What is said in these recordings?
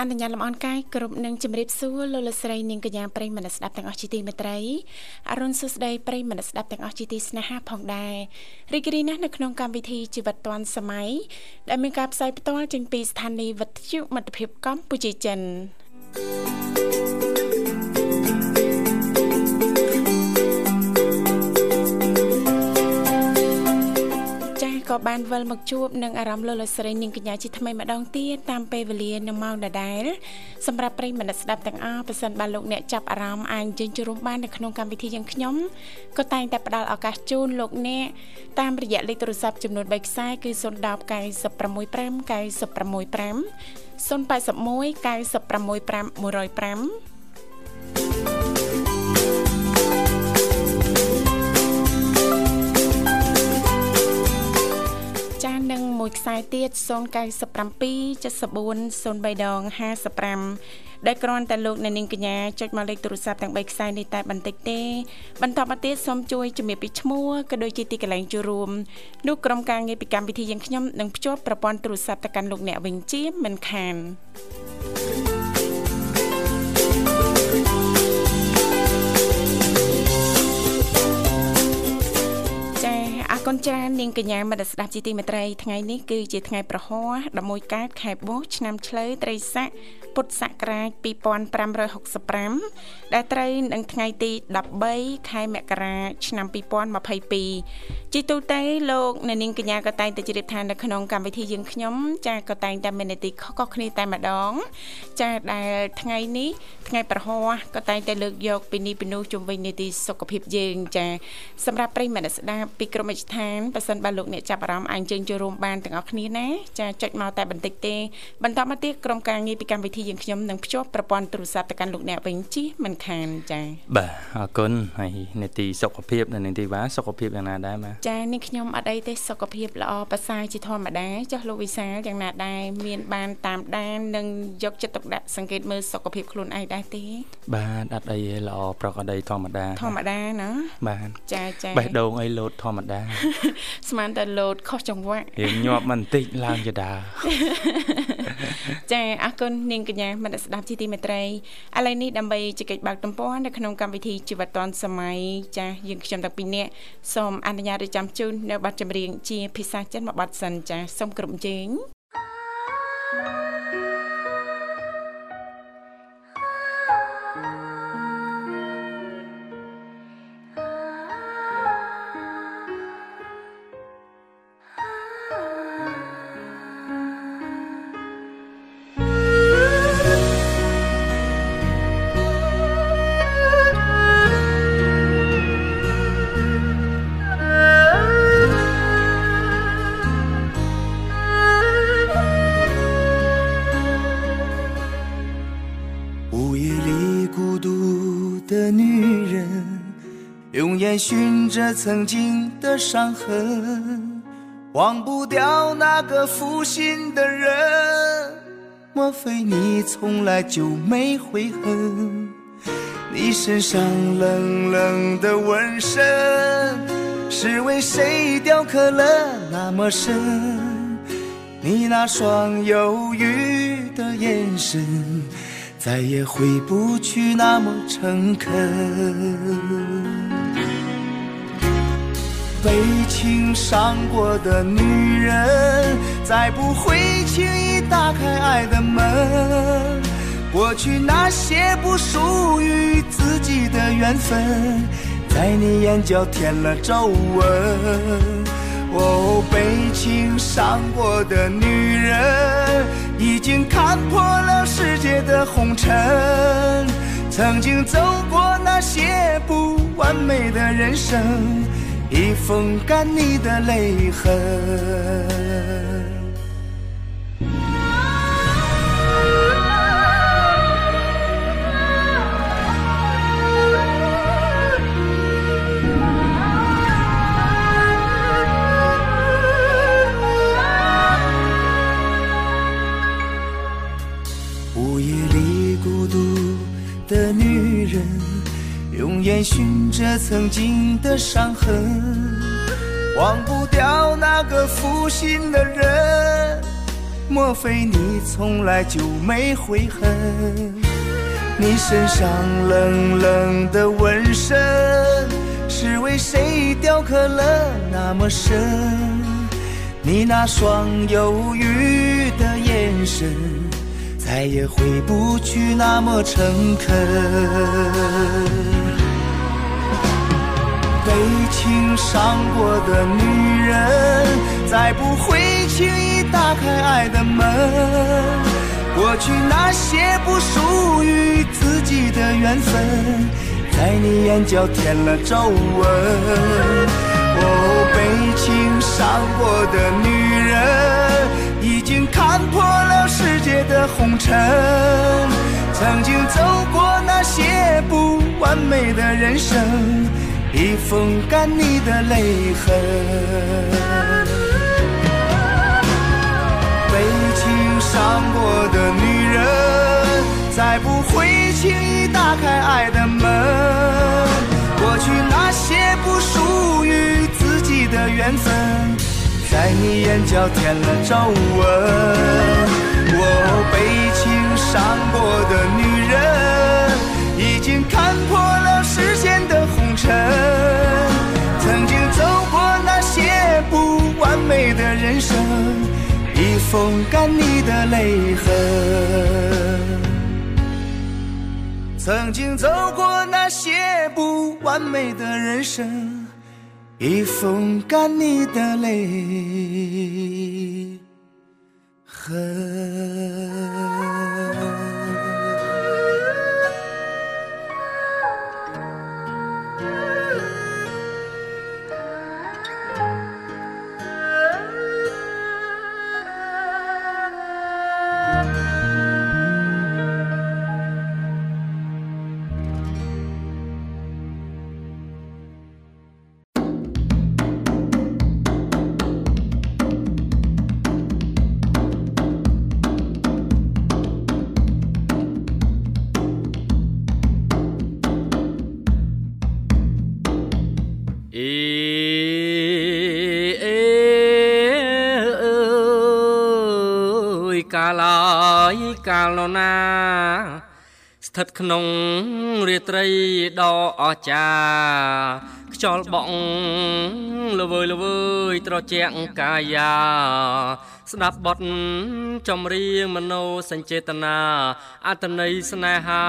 អនុញ្ញាតលំអរកាយគ្រប់នឹងជម្រាបសួរលោកលស្រីនាងកញ្ញាប្រិយមិត្តស្ដាប់ទាំងអស់ជាទីមេត្រីអរុនសុស្ដីប្រិយមិត្តស្ដាប់ទាំងអស់ជាទីស្នេហាផងដែររីករាយណាស់នៅក្នុងកម្មវិធីជីវិតឌွန်សម័យដែលមានការផ្សាយផ្ទាល់ចេញពីស្ថានីយ៍វិទ្យុមិត្តភាពកម្ពុជាចិន thank you ក៏បានវិលមកជួបនឹងអារម្មណ៍លោកលោកស្រីនាងកញ្ញាជាថ្មីម្ដងទៀតតាមពេលវេលានៅម៉ោងដដែលសម្រាប់ប្រិយមិត្តស្ដាប់ទាំងអស់ប៉ះសិនបើលោកអ្នកចាប់អារម្មណ៍អាចជើញជួបបាននៅក្នុងកម្មវិធីយ៉ាងខ្ញុំក៏តែងតែផ្ដល់ឱកាសជូនលោកអ្នកតាមរយៈលេខទូរស័ព្ទចំនួន3ខ្សែគឺ010 965 965 081 965 105 និងមួយខ្សែទៀត097 74 03ដង55ដែលគ្រាន់តែលោកអ្នកនាងកញ្ញាចុចមកលេខទូរស័ព្ទទាំង3ខ្សែនេះតែបន្តិចទេ បន្តមកទៀតសូមជួយជំរាបពីឈ្មោះក៏ដូចជាទីកន្លែងចូលរួមនោះក្រុមការងារពីកម្មវិធីយើងខ្ញុំនឹងភ្ជាប់ប្រព័ន្ធទូរស័ព្ទទៅកាន់លោកអ្នកវិញជាមិនខាន thank you គុណច្រើននាងកញ្ញាមិត្តស្ដាប់ជីទីមេត្រីថ្ងៃនេះគឺជាថ្ងៃប្រហោះ11កើតខែបុស្សឆ្នាំឆ្លូវត្រីស័កពុទ្ធសករាជ2565ដែលត្រូវនឹងថ្ងៃទី13ខែមករាឆ្នាំ2022ជីទូទៅលោកអ្នកនាងកញ្ញាក៏តែងតែជ្រាបថានៅក្នុងកម្មវិធីយើងខ្ញុំចាក៏តែងតែមាននីតិខុសៗគ្នាតែម្ដង ចាដែលថ្ងៃនេះថ្ងៃប្រហោះក៏តែងតែលើកយកពីនេះពីនោះជុំវិញនីតិសុខភាពយើងចាសម្រាប់ប្រិយមិត្តស្ដាប់ពីក្រុមវិទ្យាឋានប៉ះសិនបើលោកអ្នកចាប់អារម្មណ៍អញ្ជើញចូលរួមបានទាំងអស់គ្នាណាចាចុចមកតែបន្តិចទេបន្តមកទៀតក្រុមការងារពីកម្មវិធីធីយើងខ្ញុំនឹងភ្ជាប់ប្រព័ន្ធទូរស័ព្ទទៅកាន់លោកអ្នកវិញជិះមិនខានចា៎បាទអរគុណហើយនេតិសុខភាពនៅនេតិវ៉ាសុខភាពយ៉ាងណាដែរបាទចា៎នេះខ្ញុំអត់អីទេសុខភាពល្អប្រសើរជាធម្មតាចុះលោកវិសាលយ៉ាងណាដែរមានបានតាមដាននិងយកចិត្តទុកដាក់សង្កេតមើលសុខភាពខ្លួនឯងដែរទេបាទអត់អីទេល្អប្រកបដីធម្មតាធម្មតាណាបាទចាចាបេះដូងអីលោតធម្មតាស្មានតែលោតខុសចង្វាក់រៀងញាប់មិនបន្តិចឡើងចដាចាអរគុណនាងកញ្ញាមនស្ដាប់ជាទីមេត្រីឥឡូវនេះដើម្បីជែកបើកទំព័រនៅក្នុងកម្មវិធីជីវិតឌွန်សម័យចាស់យើងខ្ញុំទាំងពីរនាក់សូមអនុញ្ញាតរៀបចំជូននៅប័ណ្ណចម្រៀងជាភាសាចិនមួយប័ណ្ណសិនចាស់សូមគ្រប់ជេង 寻着曾经的伤痕，忘不掉那个负心的人。莫非你从来就没悔恨？你身上冷冷的纹身，是为谁雕刻了那么深？你那双忧郁的眼神，再也回不去那么诚恳。被情伤过的女人，再不会轻易打开爱的门。过去那些不属于自己的缘分，在你眼角添了皱纹。哦，被情伤过的女人，已经看破了世界的红尘。曾经走过那些不完美的人生。已风干你的泪痕。着曾经的伤痕，忘不掉那个负心的人。莫非你从来就没悔恨？你身上冷冷的纹身，是为谁雕刻了那么深？你那双忧郁的眼神，再也回不去那么诚恳。被情伤过的女人，再不会轻易打开爱的门。过去那些不属于自己的缘分，在你眼角添了皱纹。哦，被情伤过的女人，已经看破了世界的红尘。曾经走过那些不完美的人生，已风干你的泪痕。被情伤过的女人，再不会轻易打开爱的门。过去那些不属于自己的缘分，在你眼角添了皱纹。我被情伤过的女人，已经看破了的红尘。曾经走过那些不完美的人生，已风干你的泪痕。曾经走过那些不完美的人生，已风干你的泪痕。 កាលណាស្ថិតក្នុងរាត្រីដ៏អស្ចារ្យខ្យល់បក់ល្វើយល្វើយត្រជាក់កាយាស្ដាប់បទចម្រៀងមโนសញ្ចេតនាអត្តន័យស្នេហា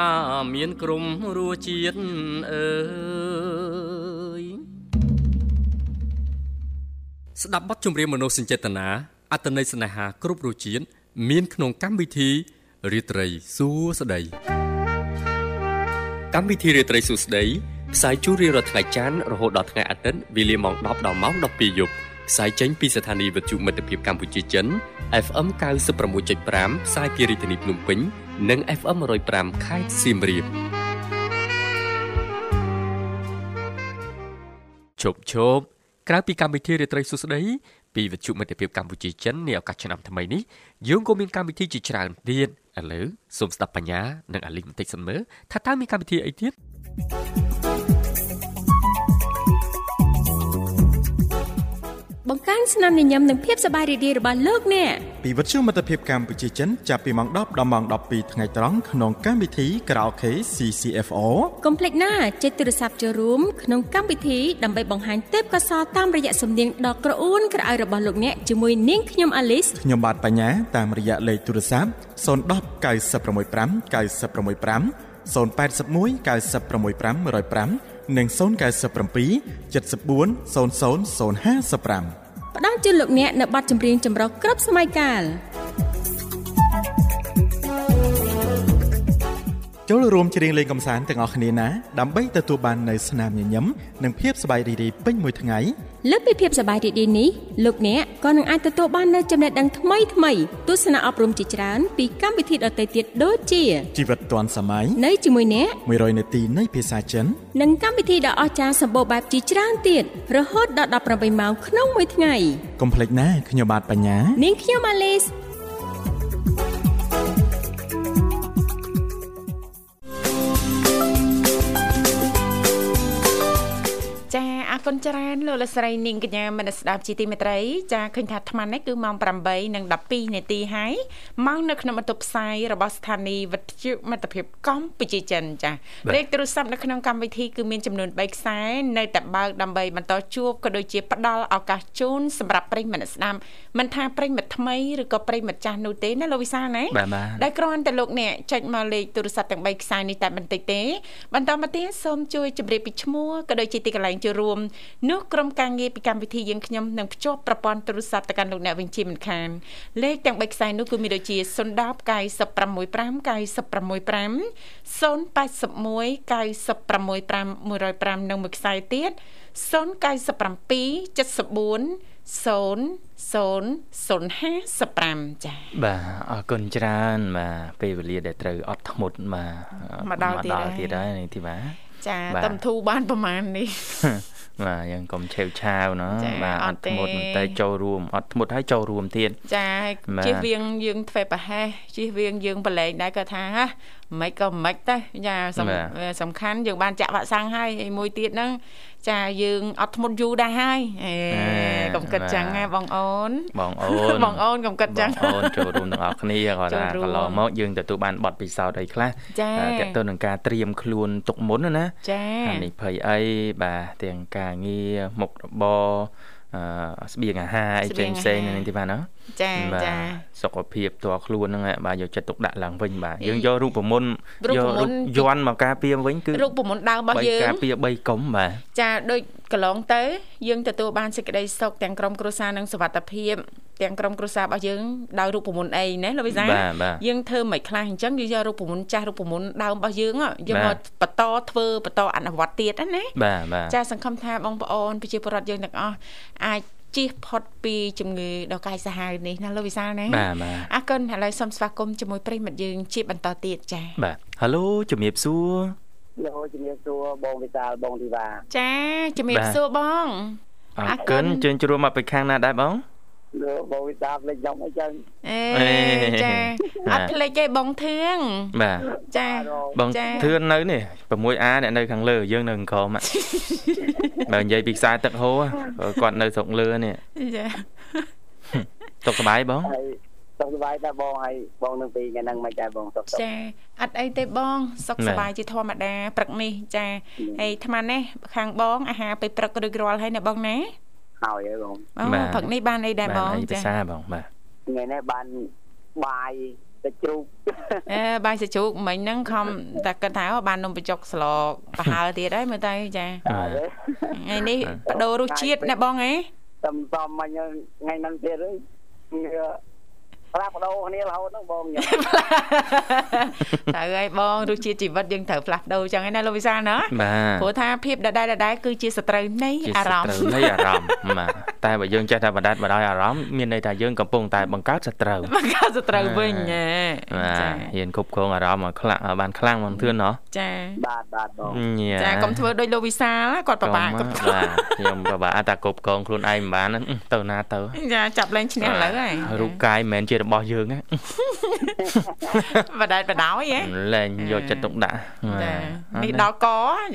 មានក្រុមរសជាតិអើយស្ដាប់បទចម្រៀងមនោសញ្ចេតនាអត្តន័យស្នេហាគ្រប់រសជាតិមានក្នុងកម្មវិធី រាត្រីសួស្តីកម្មវិធីរាត្រីសួស្តីផ្សាយជូនរៀងរាល់ថ្ងៃច័ន្ទរហូតដល់ថ្ងៃអាទិត្យវេលាម៉ោង10ដល់ម៉ោង12យប់ផ្សាយចេញពីស្ថានីយ៍វិទ្យុមិត្តភាពកម្ពុជាចិន FM 96.5ផ្សាយពីរាជធានីភ្នំពេញនិង FM 105ខេត្តសៀមរាបជប់ជប់ក្រៅពីកម្មវិធីរាត្រីសួស្តី ពីវិទ្យុមិត្តភាពកម្ពុជាចិននាឱកាសឆ្នាំថ្មីនេះយើងក៏មានកម្មវិធីជាច្រើនទៀតឥឡូវសូមស្ដាប់បញ្ញានិងអាលីងបន្តិចសិនមើលថាតើមានកម្មវិធីអីទៀតបង្កើនស្នាមញញឹមនិងភាពសប្បាយរីករាយរបស់លោកអ្នកពីវិទ្យុមិត្តភាពកម្ពុជាចិនចាប់ពីម៉ោង10ដល់ម៉ោង12ថ្ងៃត្រង់ក្នុងកម្មវិធី Karaoke CCFO កុំភ្លេចណាចុចទូរស័ព្ទចូលរួមក្នុងកម្មវិធីដើម្បីបង្ហាញទេពកោសល្យតាមរយៈសំនៀងដ៏ក្រអួនក្រអៅរបស់លោកអ្នកជាមួយនាងខ្ញុំអាលីសខ្ញុំបាទបញ្ញាតាមរយៈលេខទូរស័ព្ទ010 965 965 081 965 105និង097 74 0055 ផ្ដល់ជូនលោកអ្នកនៅប័ណ្ណចម្រៀងចម្រុះគ្រប់សម័យកាល ចូលរួមច្រៀងលេងកម្សាន្តទាំងអស់គ្នាណាដើម្បីទទួលបាននូវស្នាមញញឹមនិងភាពសប្បាយរីករាយពេញមួយថ្ងៃលើសពីភាពសប្បាយរីករាយនេះលោកអ្នកក៏នឹងអាចទទួលបាននូវចំណេះដឹងថ្មីថ្មីទស្សនៈអប់រំជាច្រើនពីកម្មវិធីដទៃទៀតដូចជាជីវិតឌွန်សម័យនៅជាមួយអ្នក100នាទីនៃភាសាចិននិងកម្មវិធីដ៏អស្ចារ្យសម្បូរបែបជាច្រើនទៀតរហូតដល់18ម៉ោងក្នុងមួយថ្ងៃកុំភ្លេចណាខ្ញុំបាទបញ្ញានាងខ្ញុំអាលីស「 គុណច្រើនលោកលស្រីនាងកញ្ញាមនស្ដាប់ជីទីមេត្រីចាឃើញថាអាត្មានេះគឺម៉ោង8:12នាទីហើយម៉ោងនៅក្នុងបន្ទប់ផ្សាយរបស់ស្ថានីយ៍វិទ្យុមិត្តភាពកម្ពុជាចិនចាលេខទូរស័ព្ទនៅក្នុងកម្មវិធីគឺមានចំនួន3ខ្សែនៅតែបើកដើម្បីបន្តជួបក៏ដូចជាផ្ដល់ឱកាសជូនសម្រាប់ប្រិយមិត្តស្ដាប់មិនថាប្រិយមិត្តថ្មីឬក៏ប្រិយមិត្តចាស់នោះទេណាលោកវិសាលណាបាទបាទដែលគ្រាន់តែលោកអ្នកចុចមកលេខទូរស័ព្ទទាំង3ខ្សែនេះតែបន្តិចទេបន្តមកទៀតសូមជួយជម្រាបពីឈ្មោះក៏ដូចជាទីកន្លែងចូលរួមនោះក្រុមការងារពីកម្មវិធីយើងខ្ញុំនឹងភ្ជាប់ប្រព័ន្ធទូរស័ព្ទទៅកាន់លោកអ្នកវិញជាមិនខានលេខទាំង3ខ្សែនោះគឺមានដូចជា010 965 965 081 965 105និងមួយខ្សែទៀត097 74 00055ចា៎បាទអរគុណច្រើនបាទពេលវេលាដែលត្រូវអត់ធ្មត់បាទមកដល់ទៀតហើយទៀតហើយនេះទីបាទចាបាទតំធូបានប្រហែលនេះ បាទយើងកុំឆេវឆាវណោះចាបាទអអត់ត់ទេធ្មត់បន្តិចចូលរួមអត់ធ្មត់ហើយចូលរួមទៀតចាបាទជិះវៀងយើងធ្វើប្រហែសជិះវៀងយើងប្រឡែងដែរក៏ថាហ่ะ មិនក៏មិនទៅចាសំបាទសំខាន់យើងបានចាក់វ៉ាក់សាំងហើយហើយមួយទៀតហ្នឹងចាយើងអត់ធ្មត់យូរដែរហើយអេកុំគិតចឹងណាបងអូនបងអូនបងអូនកុំគិតចឹងបងអូនចូលរួមទាំងអស់គ្នាគាត់ចូលថារួមកន្លងមកយើងទទួលបានបទពិសោធន៍អីខ្លះចាតើតទៅនឹងការត្រៀមខ្លួនទុកមុនណាណាចាហានិភ័យអីបាទទាំងការងារមុខរបរអឺស្បៀងអាហារអីស្បៀផ្សេងងអាផ្សេងហារហ្នឹងទីបាទណា ចាបាទចាសុខភាពផ្ទាល់ខ្លួនហ្នឹងឯងបាទយកចិត្តទុកដាក់ឡើងវិញបាទយើងអីយករូបមន្តរូបយកមរូន្តបយន្តមកការពារវិញគឺរូបមន្តដើមរបស់បីយើងការពារ3កុំបាទចាដូចកន្លងទៅយើងទទួលបានសេចក្តីសុខទាំងក្រុមគ្រួសារនិងសុវត្ថិភាពទាំងក្រុមគ្រួសាររបស់យើងដោយរូបមន្តអីណាលោកវិសាបាទបាទយើងធ្វើមិនខ្លះអញ្ចឹងយើងយករូបមន្តចាស់រូបមន្តដើមរបស់យើងហ៎យើងបាមកទបន្តធ្វើបន្តអនុវត្តទៀតណាបាទបាទចាសង្ឃឹមថាបងប្អូនប្រជាពលរដ្ឋយើងទាំងអស់អាច ជៀសផុតពីជំងឺដ៏កាយសាហាវនេះណាលោកវិសាលណាបាទបាទអរគុណឥឡូវសូមស្វាគមន៍ជាមួយប្រិយមិត្តយើងជាបន្តទៀតចា៎បាទហៅឡូជំរាបសួរលោកជំរាបសួរបងវិសាលបងធីវ៉ាចាជំរាបបាទសួរបងអអររគុគុណណជើញជួបមកពីខាងណាដែរបង លោកបងវិសាលលេចខ្ញុំអីចឹង អេ អេ ចា បាទ អត់ភ្លេចទេបងធឿង បាទ ចា បង ចា ធឿននៅនេះ 6A អ្នកនៅខាងលើយើងនៅខាងក្រោមហ่ะ បើនិយាយពីខ្សែទឹកហូរគាត់នៅស្រុកលើនេះ ចា ទុកសบายបង ហើយសុខសប្បាយដែរបងហើយបងនឹងពីថ្ងៃហ្នឹងមិនដែរបងសុខសុខ ចាអត់អីទេបងសុខ ណែ សប្បាយជាធម្មតាព្រឹកនេះចាហើយអាត្មានេះខាងបងអាហារពេលព្រឹករួចរាល់ហើយណាបងណា ហើយហើយបងអូបាទព្រឹកនេះបានអីដែរបាបងនអីភាចាសាបងបាទថ្ងៃនេះបានបាយទៅជ្រូកអេបាយសាជូកមិញហ្នឹងខំតែគិតថាអូបាននំបញ្ចុកស្លកប្រហើទៀតហើយមើលទៅចាបាទថ្ងៃនេះបដូររសជាតិណាបងហ៎តំសំមិញថ្ងៃហ្នឹងទៀតហើយ ប្រាប់បដោគ្នារហូតហ្នឹងបងខ្ញុំត្រូវហើយបងរសជាតិជីវិតយើងត្រូវផ្លាស់ប្ដូរចឹងឯណាលោកវិសាលណាបាទព្រោះថាភាពដដែលដដែលគឺជាសត្រូវនៃជាអារម្មសណ៍ត្រូវនៃអារម្មណ៍បាទតែបើយើងចេះតែបដាច់បដោយអារម្មណ៍មានន័យថាយើងកំពុងតែបង្កើតសត្រូវមកកសត្រូវវិញណាបាទចាហ៊ានគ្រប់គ្រងអារម្មណ៍ឲ្យខ្លាំងឲ្យបានខ្លាំងមកធឿនណោះចាបាទបាទបងញ៉ាចាកុំធ្វើដូចលោកវិសាលណាគាត់ពិបាកកុំគ្រប់បាទខ្ញុំពិបាកតែគ្រប់គ្រងខ្លួនឯងមិនបានហ្នឹងទៅណាទៅចាចាប់លេងឈ្នះឥឡូវហើយរូបកាយមិនមែនជារបស់យើងណាបដែតបដោយហ៎លែងយកចិត្តទុកដាក់ចានេះដល់ដល់ក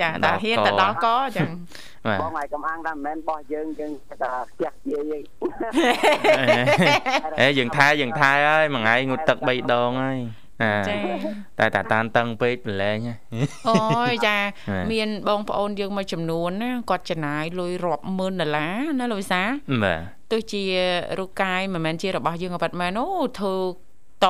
ចាតែហ៊ានតែដល់កចឹងបាទបងហើយកំអាងថាមិនមែនបោះយើងយើងតែផ្ទះយាយអេយើងថែយើងថែហើយមួយថ្ងៃងូតទឹក3ដងហើយអាចាតែតាតានតឹងពេកប្រឡែងហ៎អូយចាបាទមានបងប្អូនយើងមួយចំនួនណាគាត់ចំណាយលុយរាប់ម៉ឺនដុល្លារណាលោកវិសាបាទ ទោះជារូបកាយមិនមែនជារបស់យើងក៏ប៉ាត់មែនអូធ្វើ ត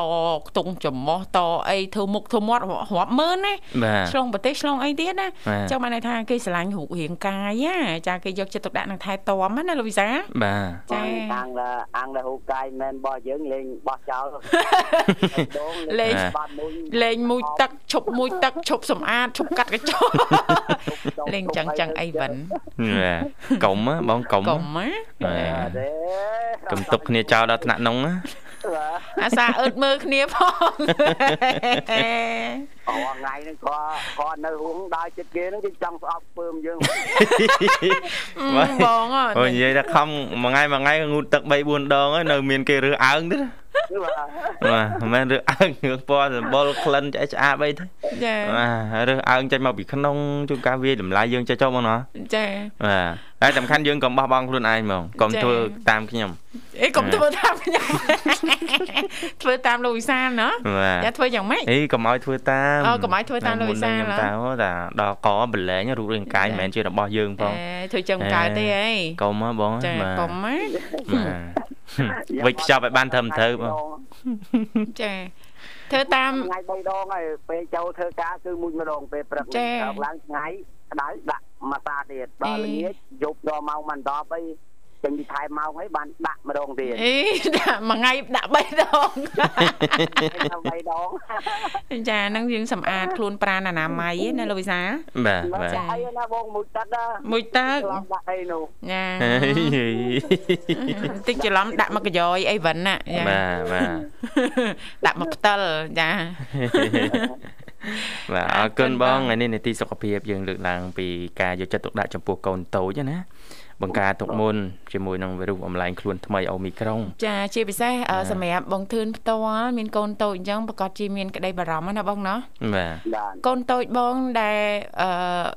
ខ្ទង់ចំមោះតអីធ្វើមុខធ្វើមាត់រាប់ម៉ឺនណាបាទឆ្លងប្រទេសឆ្លងអីទៀតណាបាទចឹងបានន័យថាគេស្រឡាញ់រូបរាងកាយណាចាគេយកចិត្តទុកដាក់នឹងថែទាំណាលោកវិសាបាទចាអាងថាអាងថាហូបកាយមិនមែនបោះយើងលេងបោះចោលដងលេងបាទមួយលេងមួយទឹកឈប់មួយទឹកឈប់សម្អាតឈប់កាត់កញ្ចក់លេងចឹងចឹងអីវិញបាទកុំហ៎បងកុំកុំណាបាទអត់ទេកុំទុកគ្នាចោលដល់ថ្នាក់នោះណាបាទ អាសាអឺតមើលគ្នាផងអោថ្ងៃហ្នឹងគាត់គាត់នៅហួងដើរចិត្តគេហ្នឹងគេចង់ស្អប់ពើមយើងអឺបងអើអូនិយាយថាខំមួយថ្ងៃមួយថ្ងៃងូតទឹក3 4ដងហើយនៅមានគេរើសអើងទៀតអ បាទមិនមែនរើសអើងរឿងពណ៌សម្បុរក្លិនឆ្អែតឆ្អាបអីទេចាបាទរើសអើងចេញមកពីក្នុងជួនកាលវាតម្លៃយើងចេះចុះបងណាចាបាទតែសំខាន់យើងកុំបោះបង់ខ្លួនឯងហ្មងកុំចា៎ធ្វើតាមខ្ញុំអេកុំធ្វើតាមខ្ញុំធ្វើតាមលោកវិសាលណាបាទចាធ្វើយ៉ាងម៉េចអីកុំឲ្យធ្វើតាមអូកុំឲ្យធ្វើតាមលោកវិសាលខ្ញុំហ៎តាអូតាដល់កបលែងរូបរាងកាយចា៎មិនមែនជារបស់យើងផងអេធ្វើចឹងមិនកើតទេអីកុំហ៎បងចាបាទកុំណាបាទ វិចខ្ចប់ឲ្យបានត្រឹមត្រូវបងចាធ្វើតាមថ្ងៃ3ដងហើយពេលចូលធ្វើការគឺមួយម្ដងពេលព្រឹកចា៎ដល់ឡើងថ្ងៃក្តៅដាក់មួយសាទៀតដល់អេល្ងាចយប់ដល់ម៉ោងមិន10អី ចេញពីថែមម៉ោងហើយបានដាក់ម្ដងទៀតអេដាក់មួយថ្ងៃដាក់3ដងដល់3ដងចាហ្នឹងយើងសម្អាតខ្លួនប្រាណអនាម័យណាលោកវិសាលបាទមកបាទចាអីណាបងមួយទឹកណាមួយទឹកឆ្លងដាក់អីនោះចាហេតិចច្រឡំដាក់មកកយ៉យអីវិញណាចាបាទបាទដាក់មកផ្តិលចាបាទអរគុណបងថ្ងៃនេះនីតិសុខភាពយើងលើកឡើងពីការយកចិត្តទុកដាក់ចំពោះកូនតូចណា បង្ការទុកមុនជាមួយនឹងវីរុសអំឡែងខ្លួនថ្មីអូមីក្រុងចាជាពិសេសអឺសម្រាប់បងធឿនផ្ទាល់មានកូនតូចអញ្ចឹងប្រកាសជាមានក្តីបារម្ភណាបងណាបាទបាទកូនតូចបងដែលអឺ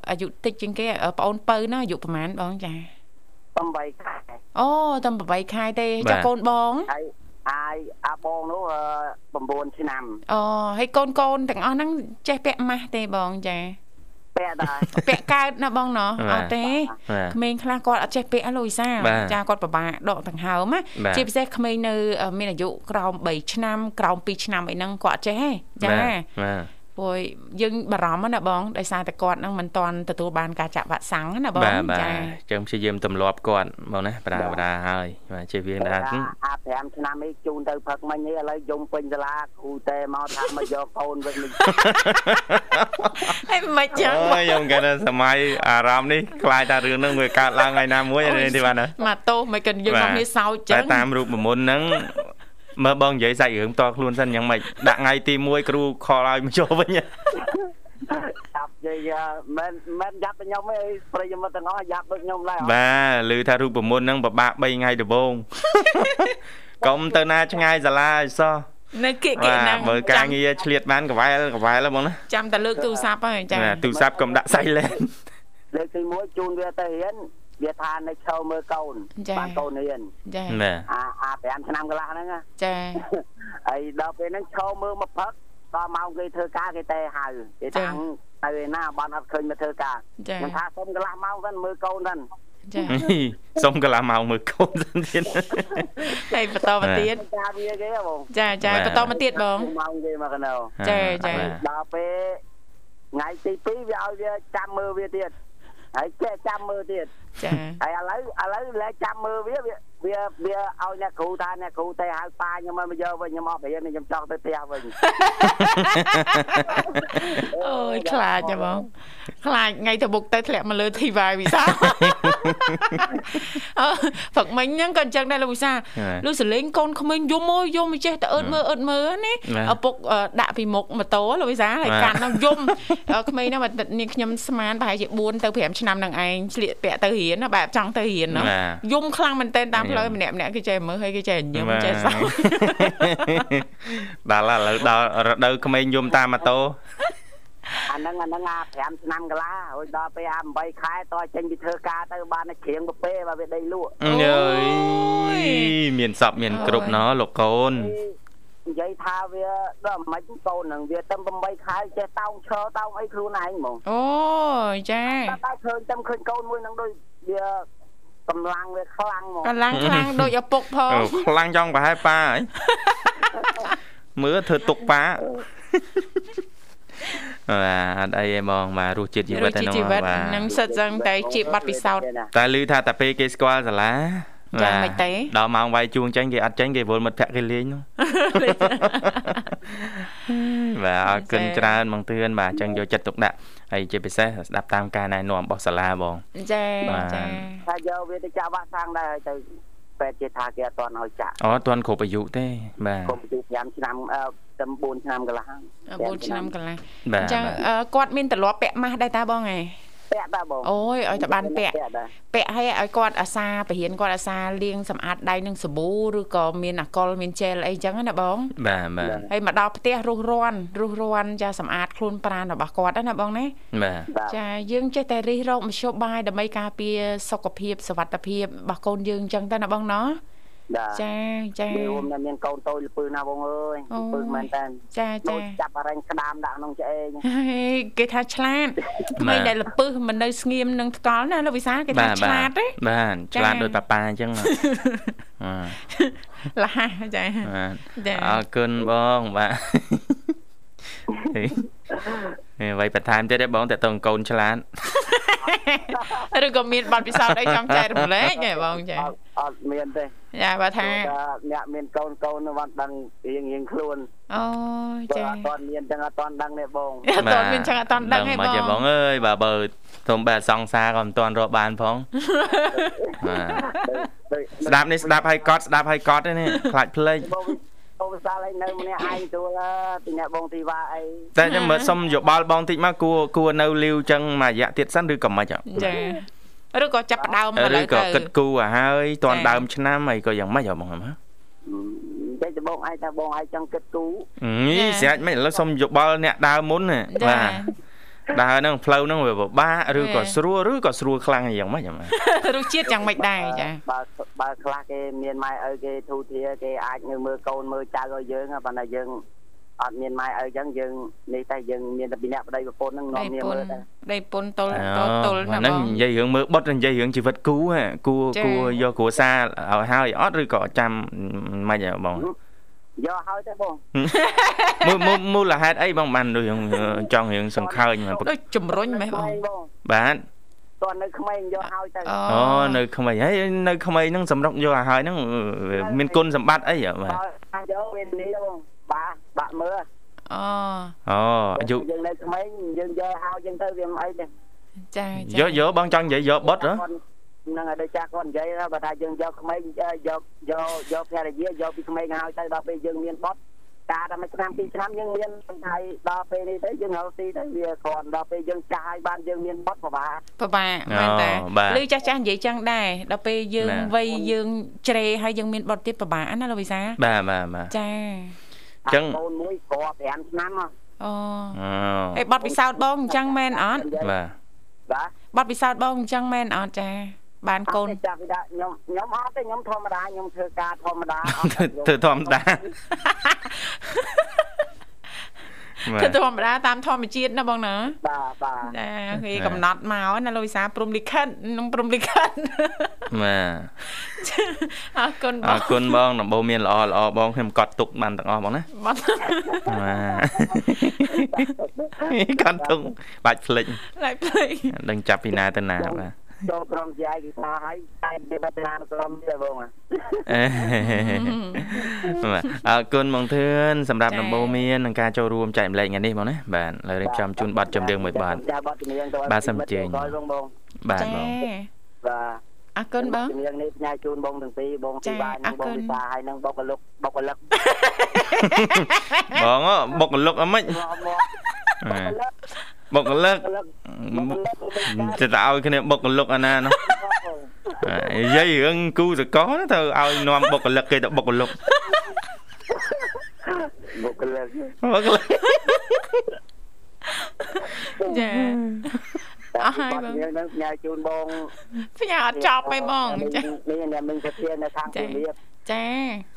អាយុតិចជាងគេអឺប្អូនពៅណាអាយុប្រហែលបងចា8ខែអូតែ8ខែទេចាកូនបងហើយអាយអាបងនោះអឺ9ឆ្នាំអូហើយកូនកូនទាំងអស់ហ្នឹងចេះពាក់ម៉ាស់ទេបងចា ពាក់ដែរពាក់កើតណាបងណោះអត់ទេបាទក្មេងខ្លះគាត់អត់ចេះពាក់ហ៎លូយសាបាទចាគាត់ពិបាកដកដង្ហើមណាបាទជាពិសេសក្មេងនៅអឺមានអាយុក្រោម3ឆ្នាំក្រោម2ឆ្នាំអីហ្នឹងគាត់អត់ចេះទេចាបាទបាទ ព្រោះយើងបារម្ភណាបងដោយសារតែគាត់ហ្នឹងមិនទាន់ទទួលបានការចាក់វ៉ាក់សាំងណាបងបាទបាទចាចឹងព្យាយាមទម្លាប់គាត់បងណាប្រាប្រាហើយបាទជិះវាថាអា5ឆ្នាំនេះជូនទៅផឹកមិញនេះឥឡូវយំពេញសាលាគ្រូតែមកថាមកយកកូនវិញនេះហើយមិនចឹងអូយខ្ញុំគាត់ថាសម័យអារម្មណ៍នេះខ្លាចថារឿងហ្នឹងវាកើតឡើងថ្ងៃណាមួយនេះទេបាទណាមកទោសមិនកិនយើងបាទមកគ្នាសោចចឹតែងតាមរូបមន្តហ្នឹង មើលបងនិយាយសាច់រឿងផ្ទាល់ខ្លួនសិនយ៉ាងម៉េចដាក់ថ្ងៃទី1គ្រូខលឲ្យមកចូលវិញចាប់និយាយមិនមិនយ៉ាប់ទៅខ្ញុំទេប្រិយមិត្តទាំងអស់យ៉ាប់ដូចខ្ញុំដែរបាទឮថារូបមន្តហ្នឹងពិបាក3ថ្ងៃដំបូងកុំទៅណាឆ្ងាយសាលាឲ្យសោះនៅគៀកគៀកបាទហ្នឹងមើលការងារឆ្លៀតបានកវ៉ែលកវ៉ែលបងណាចាំតែលើកទូរស័ព្ទហើយចាបាទទូរស័ព្ទកុំដាក់ silent លើកទី1ជូនវាទៅរៀន វាថានៅឈរមើលកូនបានកូនរៀនចាបាទអាអា5ឆ្នាំកន្លះហ្នឹងណាចាហើយដល់ពេលហ្នឹងឈរមើលមកផឹកដល់ម៉ោងគេធ្វើការគេតែហៅគេតាំងទៅឯណាបានអត់ឃើញមកធ្វើការចាខ្ញុំថាសុំកន្លះម៉ោងសិនមើលកូនសិនចាសុំកន្លះម៉ោងមើលកូនសិនទៀតហើយបន្តមកទៀតការវាគេហ៎បងចាចាបន្តមកទៀតបងម៉ោងគេមកកណោចាចាបាទដល់ពេលថ្ងៃទី2វាឲ្យវាចាំមើលវាទៀតហើយចេះចាំមើលទៀត ចាហើយឥឡូវឥឡូវលែងចាំមើលវាវា វាវាឲ្យអ្នកគ្រូថាអ្នកគ្រូតែហៅប៉ាខ្ញុំមកយកវិញខ្ញុំអត់រៀនខ្ញុំចង់ទៅផ្ទះវិញអូយខ្លាចចាបងខ្លាចថ្ងៃទៅបុកទៅធ្លាក់មកលើធីវ៉ាវិសាអឺព្រឹកមិញហ្នឹងក៏អញ្ចឹងដែរលោកវិសាលឺសលេងកូនក្មេងយំអើយយំមិនចេះតែអឺតមើលអឺតមើលណាឪពុកអឺដាក់ពីមុខម៉ូតូលោកវិសាលហើយកាន់ហ្នឹងយំអឺក្មេងហ្នឹងបើនាងខ្ញុំស្មានប្រហែលជា4ទៅ5ឆ្នាំនឹងឯងស្លៀកពាក់ទៅរៀនណាបែបចង់ទៅរៀនណាបាទយំខ្លាំងមែនតើតាមផ្លូវម្នាក់ម្នាក់គេចេះមើលហើយគេចេះញឹមចេះសោកដល់ឥឡូវដល់រដូវក្មេងយំតាមម៉ូតូអាហ្នឹងអាហ្នឹងអា5ឆ្នាំកន្លះរួចដល់ពេលអា8ខែតចេញពីធ្វើការទៅបានតែគ្រៀងពពេបើវាដីលក់អើយមានសពមានគ្រប់ណោះលោកកូននិយាយថាវាដល់មិនកូនហ្នឹងវាតែ8ខែចេះតោងឈរតោងអីខ្លួនឯងហ្មងអូយចាតែតែឃើញតែឃើញកូនមួយហ្នឹងដូចវា កម្លាំងវាខ្លាំងហ្មងកម្លាំងខ្លាំងដូចឪពុកផងអូខ្លាំងចង់ប្រហែលប៉ាហើយមើលធ្វើទុកប៉ាបាទអត់អីទេបងបាទរសជាតិជីវិតរសហ្នឹងជីវិតបាទនឹងសិតចឹងតែជាប័ណ្ណពិសោធន៍តែឮថាតាពេលគេស្គាល់សាលា ចាមិនទេដល់ម៉ោងវាយជួងចេញគេអត់ចេញគេវល់មិត្តភក្តិគេលេងនោះបាទអរគុណច្រើនបងទឿនបាទអញ្ចឹងយកចិត្តទុកដាក់ហើយជាពិសេសស្ដាប់តាមការណែនាំរបស់សាលាបងចាបាទចាថាយកវាទៅចាក់វ៉ាក់សាំងដែរហើយទៅពេទ្យគេថាគេអត់ទាន់ឲ្យចាក់អូអត់ទាន់គ្រប់អាយុទេបាទគុំទី5ឆ្នាំអឺតែ4ឆ្នាំកន្លះហើយ4ឆ្នាំកន្លះបាទអញ្ចឹងបាទអឺគាត់មានទម្លាប់ពាក់ម៉ាស់ដែរតាបងឯង ពាក់តាបងអូយឲ្យតែបានពាក់ពាក់តាពាក់ឲ្យឲ្យគាត់អាសាបរៀនគាត់អាសាលាងសម្អាតដៃនឹងសាប៊ូឬក៏មានអាកុលមានជែលអីចឹងណាបងបាទបាទហើយមកដល់ផ្ទះរុះរាន់រុះរាន់ចាសម្អាតខ្លួនប្រាណរបស់គាត់ណាបងណាបាទបាទចាយើងចេះតែរិះរកមធ្យោបាយដើម្បីការពារសុខភាពសុវត្ថិភាពរបស់កូនយើងចឹងទៅណាបងណោះបាទ ចាចាវាមិនមានកូនតូចលពើណាបងអើយអូលពើមែនតើចាចាចាចាប់អរិញក្តាមដាក់ក្នុងឆ្អេងហើយគេថាឆ្លាតក្មេងដែលលពឹសមិននៅស្ងៀមនឹងថ្កល់ណាលោកវិសាលគេថាបាទឆ្លាតទេបាទចាឆ្លាតដោយប៉ាប៉ាអញ្ចឹងបាទលះចាបាទចាអរគុណបងបាទហេហេអ្វីបន្ថែមទៀតទេបងតើតើកូនឆ្លាត ឬក៏មានបទពិសោធន៍អីចង់ចែករំលែកទេបងចាអត់អត់មានទេចាបើថាព្រោះថាអ្នកមានកូនកូននោះបានដឹងរៀងរៀងខ្លួនអូបើចាអត់ទាន់មានចឹងអត់ទាន់ដឹងទេបងអត់ទាន់មានចឹងអត់ទាន់ដឹងទេមកបងចេះបងអើយបាទបើទុំបែបសង្សារក៏មិនទាន់រកបានផងបាទដូចស្ដាប់នេះស្ដាប់ឲ្យកត់ស្ដាប់ឲ្យកត់ទេនេះខ្លាចភ្លេច បងបងវិសាលឯងនៅម្នាក់ឯងទួលពីអ្នកបងទីវ៉ាអីតែចាំមើលសុំយោបល់បងតិចមកគួរគួរនៅលាវចឹងមួយរយៈទៀតសិនឬក៏មិនអញ្ចឹងចាឬក៏ចាប់ផ្ដើមឥឡូឬវក៏ទៅគិតគូរឲ្យហើយតាន់ចា៎ដើមឆ្នាំអីក៏យ៉ាងម៉េចហ៎បងហ៎តែច្បងឯងថាបងឯងចង់គិតគូរញីស្រេចមិនឥឡូវសុំយោបល់អ្នកដើមមុនណាចាបាទ ដើរហ្នឹងផ្លូវហ្នឹងវាពិបាកឬក៏ចា៎ស្រួលឬក៏ស្រួលខ្លាំងយ៉ាងម៉េចហ៎បាទរសជាតិយ៉ាងម៉េចដែរចាបើបើខ្លះគេមានម៉ែឪគេធូធាគេអាចនៅមើលកូនមើលចៅឲ្យយើងហ៎ប៉ុន្តែយើងអត់មានម៉ែឪចឹងយើងនេះតែយើងមានតែពីអ្នកប្តីប្រពន្ធហ្នឹងនាំដៃគ្នាពុនមើលតែដៃពុនតុលអូតុលតុលណាហ្នឹងបងនិយាយរឿងមើលបុតនិយាយរឿងជីវិតគូហ៎គួរចា៎គួរយកគ្រួសារឲ្យហើយអត់ឬក៏ចាំមិនហ៎បង យកឲ្យទៅបងមូលមូលមូលហេតុអីបងបានរឿងចង់រឿងសង្ខើញមកដូចជំរុញម៉េះបងបងបាទតើនៅក្មេងយកឲ្យទៅអូអូនៅក្មេងហើយនៅក្មេងហ្នឹងសម្រុកយកឲ្យហើយហ្នឹងវាមានគុណសម្បត្តិអីហ៎បាទបើថាយកវានេះបងបាបាក់មើលអូអូអាយុយើងនៅក្មេងយើងយកឲ្យយើងទៅវាមិនអីទេចាយកយកបងចង់និយាយយកបុតហ៎ហ្នឹងហើយដូចចាស់គាត់និយាយថាបើថាយើងយកក្មេងយកយកយកភរិយាយកពីក្មេងឲ្យទៅដល់ពេលយើងមានបត់ការតែមួយឆ្នាំពីរឆ្នាំយើងមានថៃដល់ពេលនេះទៅយើងរកស៊ីទៅវាគ្រាន់ដល់ពេលយើងចាស់ឲ្យបានយើងមានបត់ពិបាកពិបាកមែនតាឬចាស់ចាស់និយាយចឹងដែរដល់ពេលយើងវ័យយើងជ្រេហើយយើងមានបទទៀតពិបាកណាលោកវិសាបាទបាទបាទចាចឹងកូនមួយគ្រាប់5ឆ្នាំហ៎អូអូអេបទពិសោធន៍បងអញ្ចឹងមែនអត់បាទបាទបទពិសោធន៍បងអញ្ចឹងមែនអត់ចា បានកូនចាប់ពីដាក់ខ្ញុំខ្ញុំអត់ទេខ្ញុំធម្មតាខ្ញុំធ្វើការធម្មតាអត់ធ្វើធម្មតាគឺធម្មតាតាមធម្មជាតិណាបងណាបាទបាទចាគេកំណត់មកណាលោកវិសាព្រំលិខិតនឹងព្រំលិខិតបាទអរគុណបអងរគុណបងដំបូងមានល្អល្អបងខ្ញុំកត់ទុកបានទាំងអស់បងណាបត់បាទកត់ទុកបាច់ភ្លេច lại play ដឹងចាប់ពីណាទៅណាបាទ ចូលក្រុមជាឯកសារឲ្យតែគេបាត់ណាក្រុមទេបងអេបាទអរគុណបងធឿនសម្រាប់ដំបូងមាននឹងការចូលរួមចែកម្លែកថ្ងៃនេះបងណាបាទឥឡូវរៀបចំជូនប័ណ្ណចម្រៀងមួយប័ណ្ណចាប័ណ្ណចម្រៀងទៅបាទសូមអញ្ជើញបងបងបាទចាបងបាទអរគុណបងចម្រៀងនេះផ្ញើជូនបងទាំងពីរបងទីចាបាននិងអបរគុងណវិសាហើយនិងបុគ្គលិកបុគ្គលិកបងអបុកកលុកអមិនមកមកបុកកលុក បុគ្គលិកបុគ្គលិកទៅទៅឲ្យគ្នាបុកកលុកអាណានោះនិយាយរឿងគូសកលទៅឲ្យនាំបុកកលុកគេទៅបុកកលុកបុគ្គលិកបុកកលុកចាអស់ហើយបងប័ណ្ណចម្រៀងហ្នឹងផ្ញើជូនបងផ្ញើអត់ចប់ទេបងចានេះអ្នកមិនទៅធាននៅខាងចាពីរៀប ចា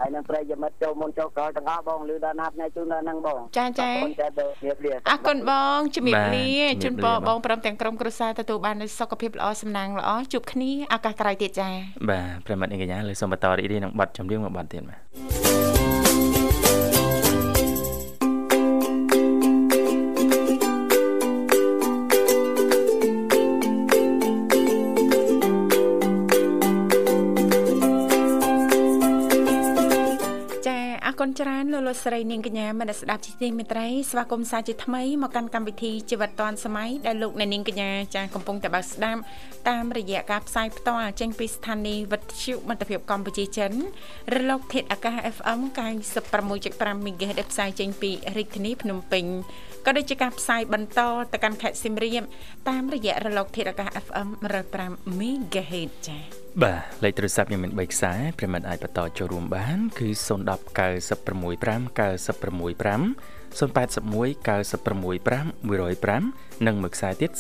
ហើយនឹងប្រិយមិត្តចូលមុនចូលក្រោយទាំងអស់បងលឺដល់ណាផ្ញើជូនដល់ហ្នឹងបងចាចាអរគុណចាបងរៀបរៀបអរគុណបងជំរាបលាបាទជូនជំពរារបលាបងព្រមទាំងក្រុមគ្រួសារទទួលបាននូវសុខភាពល្អសំណាងល្អជួបគ្នាឱកាសក្រោយទៀតចាបាទប្រិមត្តនាងកញ្ញាលើសូមបន្តរីករាយនឹងប័ណ្ណចម្រៀងមួយប័ណ្ណទៀតបាទ គុណច្រើនលោកលោកស្រីនាងកញ្ញាមនស្សស្ដាប់ជីទីមេត្រីស្វាគមន៍សាជាថ្មីមកកាន់កម្មវិធីជីវិតឌွန်សម័យដែលលោកអ្នកនាងកញ្ញាចាកំពុងតែបើកស្ដាប់តាមរយៈការផ្សាយផ្ទាល់ចេញពីស្ថានីយ៍វិទ្យុមិត្តភាពកម្ពុជាចិនរលកធាតុអាកាស FM 96.5 MHz ដែលផ្សាយចេញពីរាជធានីភ្នំពេញក៏ដូចជាការផ្សាយបន្តទៅកាន់ខេត្តសៀមរាបតាមរយៈរលកធាតុអាកាស FM 105 MHz ចា៎ បាទលេខទូរស័ព្ទខ្ញុំមាន3ខ្សែប្រិមត្តអាចបន្តចូលរួមបាន គឺ010 965 965 081 965 105និងមួយខ្សែទៀត097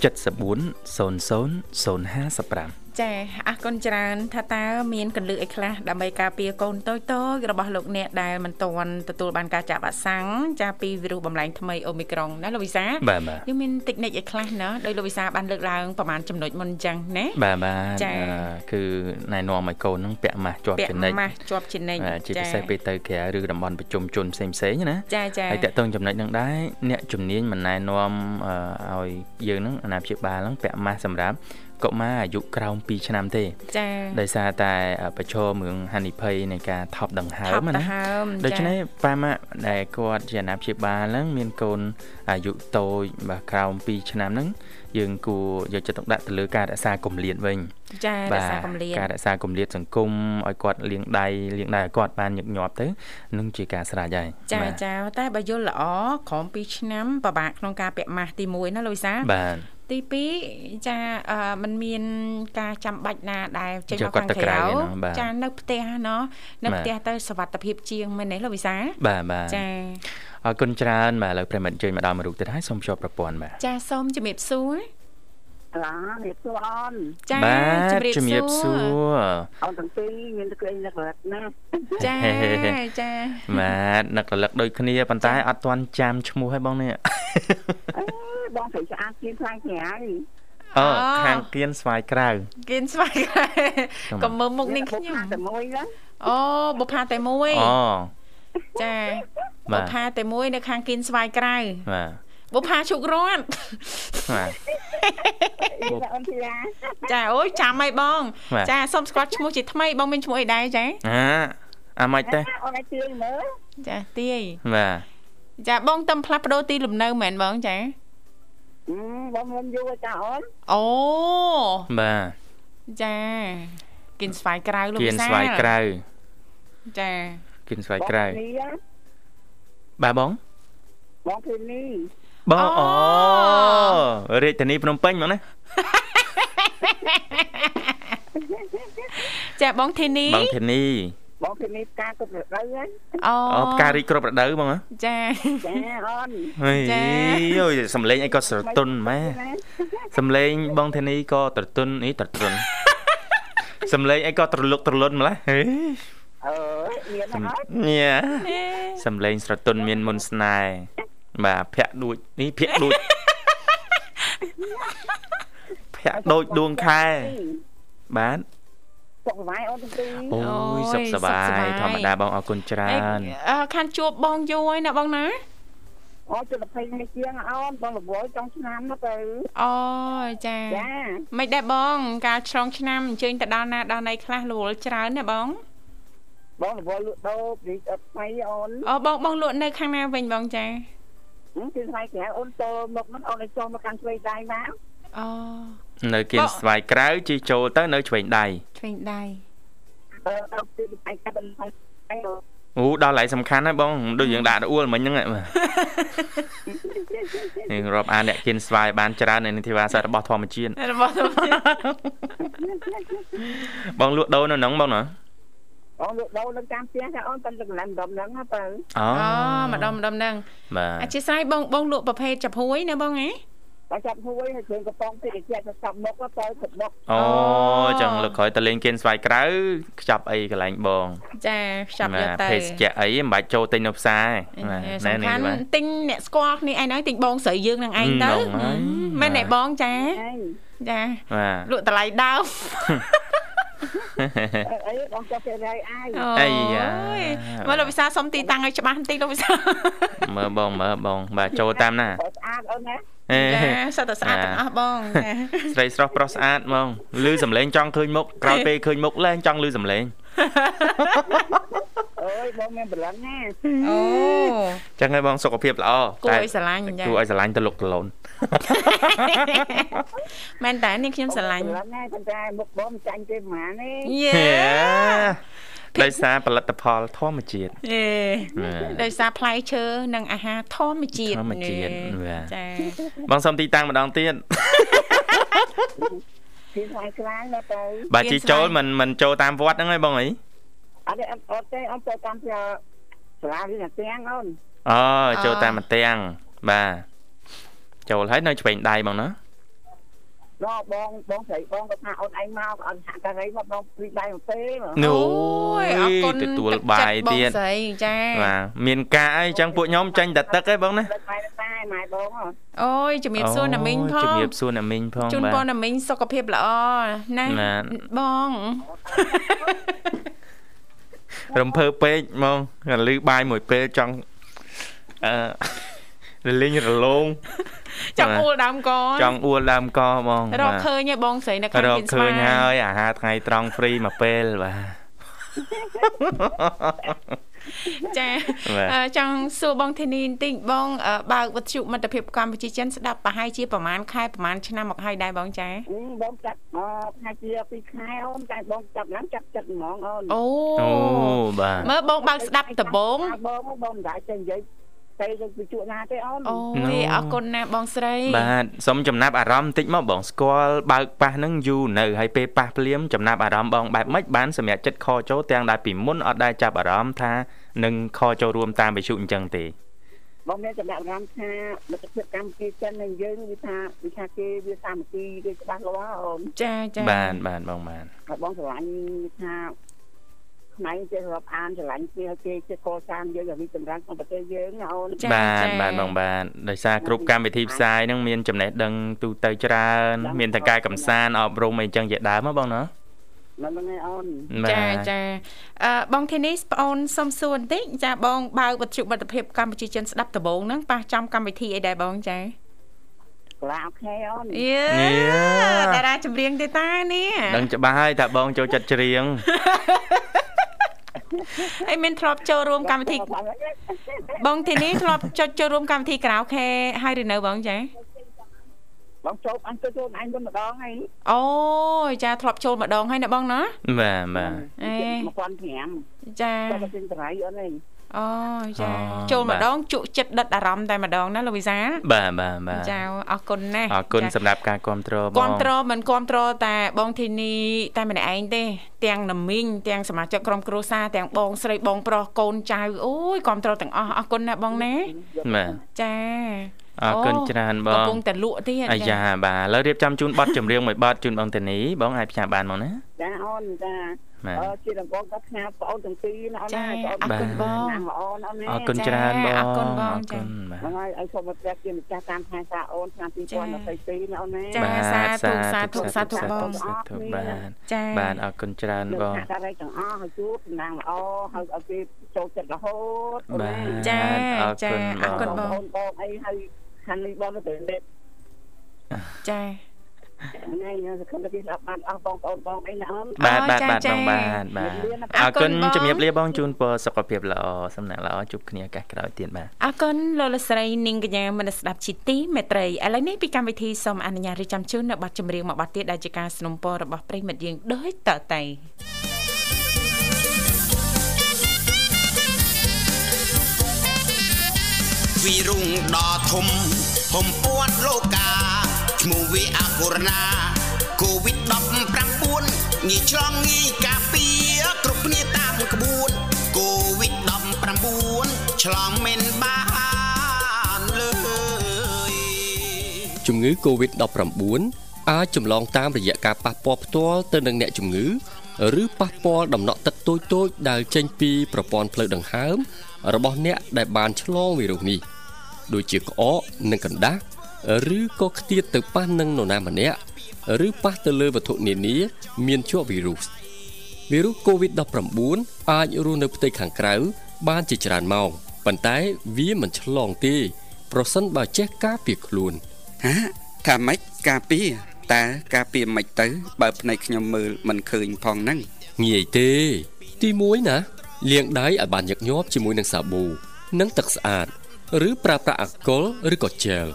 74 00 055ចាអរគុណច្រើនថាតើមានកលឹកអីខ្លះដើម្បីការពារកូនតូចតូចរបស់លោកអ្នកដែលមិនទាន់ទទួលបានការចាក់វ៉ាក់សាំងចាពីវីរុសបំលែងថ្មីអូមីក្រុងណាលោកវិសាយើងមានតិចនិចអីខ្លះណាដោយលោកវិសាបានលើកឡើងប្រហែលចំណុចមុនអញ្ចឹងណាបាទបាទគឺណែនាំឲ្យកូននឹងពាក់ម៉ាស់ជាប់ជានិច្ចម៉ាស់ជាប់ជានិច្ចជាពិសេសពេលទៅក្រៅឬតំបន់ប្រជុំជនផ្សេងផ្សេងណាចាចាហើយតកតងចំណុចនឹងដែរអ្នកជំនាញមិនណែនាំឲ្យយើងនឹងអាណាព្យាបាលនឹងពាក់ម៉ាស់សម្រាប់ កុមារអាយុក្រោម2ឆ្នាំទេចា៎ដោយសារតែប្រឈមរឿងហានិភ័យនៃការថប់ដង្ហើមណាដូច្នេះប៉ាម៉ាក់ដែលគាត់ជាអាណាព្យាបាលហ្នឹងមានកូនអាយុតូចបាទក្រោម2ឆ្នាំហ្នឹងយើងគួរយកចិត្តទុកដាក់ទៅលើការរក្សាគម្លាតវិញចារក្សាគម្លាតការរក្សាគម្លាតសង្គមឲ្យគាត់លាងដៃលាងដៃឲ្យគាត់បានញឹកញាប់ទៅនឹងជាការស្រេចហើយចាចាតែបើយល់ល្អក្រោម2ឆ្នាំពិបាកក្នុងការពាក់ម៉ាស់ទី1ណាលូយសាបាទ ទី2ចាมันមានការចាំបាច់ណាដែលចេញមកខាងក្រៅចានៅផ្ទះเนาะនៅផ្ទះទៅសវត្ថភាពជាងមែនទេលោកវិសាបាទបាទចាអរគុណច្រើនបាទឥឡូវប្រិមិត្តជួយមកដល់មួយរូបទៀតហើយសូមជួបប្រព័ន្ធបាទចាសូមជំរាបសួរឡានេះសួរអូនចាជំរាបសួរអូនទាំងពីរមានតែក្លែងនឹករលឹកណាចាចាបាទនឹករលឹកដូចគ្នាប៉ុន្តែអត់ទាន់ចាំឈ្មោះឲ្យបងនេះ បងស្រីស្អាតគៀនស្វាយក្រៅអូខាងគៀនស្វាយក្រៅគៀនស្វាយក្រៅកុំមើលមុខនេះខ្ញុំតែមួយណាអូបុផាតែមួយអូចាបុផាតែមួយនៅខាងគៀនស្វាយក្រៅបាទបុផាជុករត់បាទចាអូយចាំហើយបង ចាសុំស្គាល់ឈ្មោះជាថ្មីបងមានឈ្មោះអីដែរចាអាអាម៉េចទេអូនឲ្យទាយមើលចាទាយបាទចាបងតំផ្លាស់ប្ដូរទីលំនៅមែនបងចា បងមិនយូរចាអូនអូបាទចាគិនស្វាយក្រៅលោកគិនស្វាយក្រៅចាគិនស្វាយក្រៅបាទបងបងភីនីបងអូរាជធានីភ្នំពេញហ្មងណាចាបងធីនីបងធីនី បងធីនីផ្កាគ្រប់រដូវហ្នឹងអូអូផ្ការីកគ្រប់រដូវបងចាចាអូនចាយោសំលេងអីក៏ស្រទន់ម៉ែសំលេងបងធីនីក៏ត្រទន់អីត្រទន់សំលេងអីក៏ត្រលុកត្រលុនម្ល៉េះហេអឺមានអត់ញ៉ាសំលេងស្រទន់មានមុនស្នេហ៍បាទភ័ក្រដូចនេះភ័ក្រដូចភ័ក្រដូចដួងខែបាទ សុខសប្បាយអូនទាំងពីរអូយសុខសប្បាយធម្មតាបងអរគុណច្រើនខានជួបបងយូរហើយណាបងណាអូជិត20នេះជាងអូនបងរវល់ចុងឆ្នាំនោះទៅអូចាចាមិនដែរបង ការឆ្លងឆ្នាំអញ្ជើញទៅដល់ណាដល់ណីខ្លះរវល់ច្រើនណាបងបងរវល់លក់ដូរព្រីអត់ថ្មីអូនអូបងបងលក់នៅខាងណាវិញបងចាគឺស្វាយក្រៅអូនចូលមកហ្នឹងអូនឲ្យចូលមកកាន់ឆ្វេងដៃមកអូ នៅគៀនស្វាយក្រៅជីចូលទៅនៅឆ្វេងដៃឆ្វេងដៃអឺទៅទីឯកាត់ដល់អូដល់ឡៃសំខាន់ហើយបងដូចយើងដាក់អួលមិញហ្នឹងនេះរាប់អានអ្នកគៀនស្វាយបានច្រើននៅធីវ៉ាសារបស់ធម្មជាតិរបស់ធម្មជាតិបងលក់ដូរនៅហ្នឹងបងណាអូនលក់ដូរនៅតាមផ្ទះចាអូនតែលក់ឡើងម្ដុំហ្នឹងណាបើអូម្ដុំម្ដុំហ្នឹងបាទអធិស្ឋានបងបងលក់ប្រភេទចាប់ហួយណាបងហ៎ បើចាប់ហួយហើយគ្រឿងកំប៉ុងតិចតិចទៅចាប់មុខទៅទឹកមុខអូចឹងលើក្រោយតលេងគៀនស្វាយក្រៅខ្ចប់អីកន្លែងបង ចាខ្ចប់យកទៅភេសជ្ជៈអីមិនបាច់ចូលទិញនៅផ្សារណែនេះទិញអ្នកស្គាល់គ្នាឯងទិញបងស្រីយើងនឹងឯងទៅមែនទេបងចាចាលក់តម្លៃដើម អីបងចុះគេរាយអាយអីយ៉ាមើលលោកវិសាសុំទីតាំងឲ្យច្បាស់បន្តិចលោកវិសាមើលបងមើលបងបាទចូលតាមណាស្អាតអូនណាចាសិតតែស្អាតទាំងអស់បងស្រីស្រស់ប្រុសស្អាតហ្មងឮសំឡេងចង់ឃើញមុខក្រោយពេលឃើញមុខលែងចង់ឮសំឡេង អើយបងមានប្រឡឹងណាអូចឹងហើយបងសុខភាពល្អគួរឲ្យស្រឡាញ់ចាគួរឲ្យស្រឡាញ់ទៅលុកទៅលូនមែនតើនេះខ្ញុំស្រឡាញ់ប្រឡឹងណាប៉ុន្តែមុខបងចាញ់ទេប្រហែលទេយេដោយសារផលិតផលធម្មជាតិអេដោយសារផ្លែឈើនិងអាហារធម្មជាតិធម្មជាតិនេះបាទចាបងសុំទីតាំងម្ដងទៀតពីស្វាយខ្លាំងណាស់ទៅបាទជីចូលមិនមិនចូលតាមវត្តហ្នឹងហើយបងអី អត់ទេអត់អត់ទេអត់ទៅតាមផ្លូវសាលារៀនអាទាំងអូនអូចូលតាមម្ទាំងបាទចូលហើយនៅឆ្វេងដៃបងណាដល់បងបងស្រីបងក៏ថាអូនឯងមកអត់ហាក់ការីមកបងព្រីដៃមកទេនោះអរគុណទទួលបាយទៀតទឹកចិត្តបងស្រីចាបាទមានការអីចឹងពួកខ្ញុំចាញ់តែទឹកឯងបងណាដល់បាយតែម៉ែបងហ៎អូយជំរាបសួរណាមីងផជំងរាបសួរណាមីងផងជូនបាទពរណាមីងសុខភាពល្អណាបាទបង រំភើបពេកហ្មងលឺបាយមួយពេលចង់អឺរលីងរលោងចង់អួលដើមកចង់អួលដើមកហ្មងរកឃើញឯងបងស្រីនៅខាងរកគៀនស្ឃើវាយញហើយអាហារថ្ងៃត្រង់ហ្វ្រីមួយពេលបាទ ចាបាទអឺចង់សួរបងធានីបន្តិចបងអឺបើកវិទ្យុមិត្តភាពកម្ពុជាចិនស្ដាប់ប្រហែលជាប្រហែលខែប្រហែលឆ្នាំមកហើយដែរបងចាបងចាប់អត់ថាជាពីខែអូនតែបងចាប់ឡើងចាប់ចិត្តហ្មងអូនអូអូបាទមើលបងបើកស្ដាប់ដំបងបងបងមិនដែរចេះនិយាយ ទៅទៅពីជួណាទេអូនអូយអរគុណណាស់បងស្រី បាទសុំចំណាប់អារម្មណ៍បន្តិចមកបងស្គាល់បើកប៉ះហ្នឹងយូរនៅហើយពេលប៉ះភ្លាមចំណាប់អារម្មណ៍បងបែបម៉េចបានសម្រាប់ចិត្តខចូលទាំងដែលពីមុនអត់ដែរចាប់អារម្មណ៍ថានឹងខចូលរួមតាមវិទ្យុអញ្ចឹងទេបងមានចំណាប់អារម្មណ៍ថាមិត្តភាពកម្ពុជាចិននឹងយើងវាថាវាថាគេវាសាមគ្គីវាច្បាស់លាស់អូនចាចាបាទបាទបងបាទហើយបងស្រឡាញ់ថា ខ្មែរចេះរាប់អានស្រឡាញ់គ្នាគេចេះកសាងយើងឲ្យរីកចម្រើនក្នុងប្រទេសយើងណាអូនចាបាទចាបាទបងបាទដោយសារគ្រប់កម្មវិធីផ្សាយហ្នឹងមានចំណេះដឹងទូទៅច្រើន មានទាំងការកំសាន្តអប់រំអីចឹងជាដើមហ៎បងណាមិនហ្នឹងឯងអូនចាចាអឺបងធានីស្អូនសុំសួរបន្តិចចាបងបើកវិទ្យុមិត្តភាពកម្ពុជាចិនស្ដាប់ដំបងហ្នឹងប៉ះចំកម្មវិធីអីដែរបងចាក្លាអូខេអូនយេតារាចម្រៀងទេតានេះដឹងច្បាស់ហើយថាបងចូលចិត្តច្រៀង អីមានធ្លាប់ចូលរួមកម្មវិធីបងធានីធ្លាប់ចុចចូលរួមកម្មវិធីក្រៅខេហើយឬនៅបងចាបងចូលអញទៅចូលអញវិញម្ដងហើយអូយចាធ្លាប់ចូលម្ដងហើយណាបងណាបាទបាទអេ1500ចាតែទៅត្រៃអូនឯង អូចាចូលម្ដងជក់ចិត្តដិតអារម្មណ៍តែម្ដងណាលោកវិសាលបាទបាទបាទចាអរគុណណាស់អរគុណចាសម្រាប់ការគ្រប់គ្រងបងគាំទ្រមិនគាំទ្រតែបងធីនីតែម្នាក់ឯងទេ ទាំងណាមីងទាំងសមាជិកក្រុមគ្រួសារទាំងបងស្រីបងប្រុសកូនចៅអូយគាំទ្រទាំងអស់អរគុណណាស់បងណាបាទចាអរគុណច្រើនបកំងពុងតែលក់ទៀតអាយ៉ាបាទឥឡូវរៀបចំជូនប័ណ្ណចម្រៀងមួយប័ណ្ណជូនបងតានីបងអាចផ្សាយបានមកណាចាអូនចាបាទអឺជាដំបងក៏ផ្ញើបងទាំងពីរណាអូនណាអរគុណបងណាល្អអូនអូនណាអរគុណច្រើនបងអរគុណបងចាបាទហ្នឹងហើយឲ្យសូមព្រះជាម្ចាស់តាមខែសាអូនឆ្នាំ2022ណាអូនណាចាបាទសាធុសាធុសាធុបងសាធុបាទចាបាទអរគុណច្រើនលោកបងថាការឯទាំងអស់ឲ្យជួបតំណាងល្អហើយឲ្យគេចូលចិត្តរហូតអូនបាទណាចាអរចាគុណអរគុណបងបងបងបងអីហើយ ខាងនេះបងទៅលេប ចា ថ្ងៃនេះសង្ឃឹមថាគេស្ដាប់បានអស់បងប្អូនបងអីណាអូន បាទបាទ ចា បាទ ចា បងបាទបាទ អ អ រ រ គុ គុ ណ ណ បង ជំរាបលាបងជូនពរសុខភាពល្អសំណាងល្អជួបគ្នាឱកាសក្រោយទៀតបាទ អរគុណលោកលកស្រីនាងកញ្ញាមនស្សស្ដាប់ជីទីមេត្រីឥឡូវនេះពីកម្មវិធីសូមអនុញ្ញាតរៀបចំជូននៅប័ណ្ណចម្រៀងមួយប័ណ្ណទៀតដែលជាការสนับสนุนរបស់ប្រិមិត្តយើងដូចតទៅ វិរុងដ៏ធំហុំពួនលោកាឈ្មោះវាអកូរណាកូវីដ19ងាយឆ្លងងាយការពារគ្រប់គ្នាតាមក្បួនកូវីដ19ឆ្លងមិនបានលើយជំងឺ Covid-19 អាចចម្លងតាមរយៈការប៉ះពាល់ផ្ទាល់ទៅនឹងអ្នកជំងឺឬប៉ះពាល់ដំណក់ទឹកតូចៗដែលចេញពីប្រព័ន្ធផ្លូវដង្ហើមរបស់អ្នកដែលបានឆ្លងវីរុសនេះ ដូចជាក្អកនិងកណ្ដាស់ឬក៏ខ្ទាតទៅប៉ះនឹងនរណាម្នាក់ឬប៉ះទៅលើវត្ថុនានា មានជាប់វីរុសវីរុស Covid-19 អាចរស់នៅផ្ទៃខាងក្រៅ បានជាច្រើនម៉ោងប៉ុន្តែវាមិនឆ្លងទេ ប្រសិនបើចេះការពារខ្លួនហាថាម៉េចការពារតើការពារម៉េចទៅ បើភ្នែកខ្ញុំមើលមិនឃើញផងហ្នឹងងាយទេ ទី1ណាលាងដៃឲ្យបានញឹកញាប់ជាមួយនឹងសាប៊ូនិងទឹកស្អាត ឬប្រើប្រាស់អាល់កុលឬក៏ជែល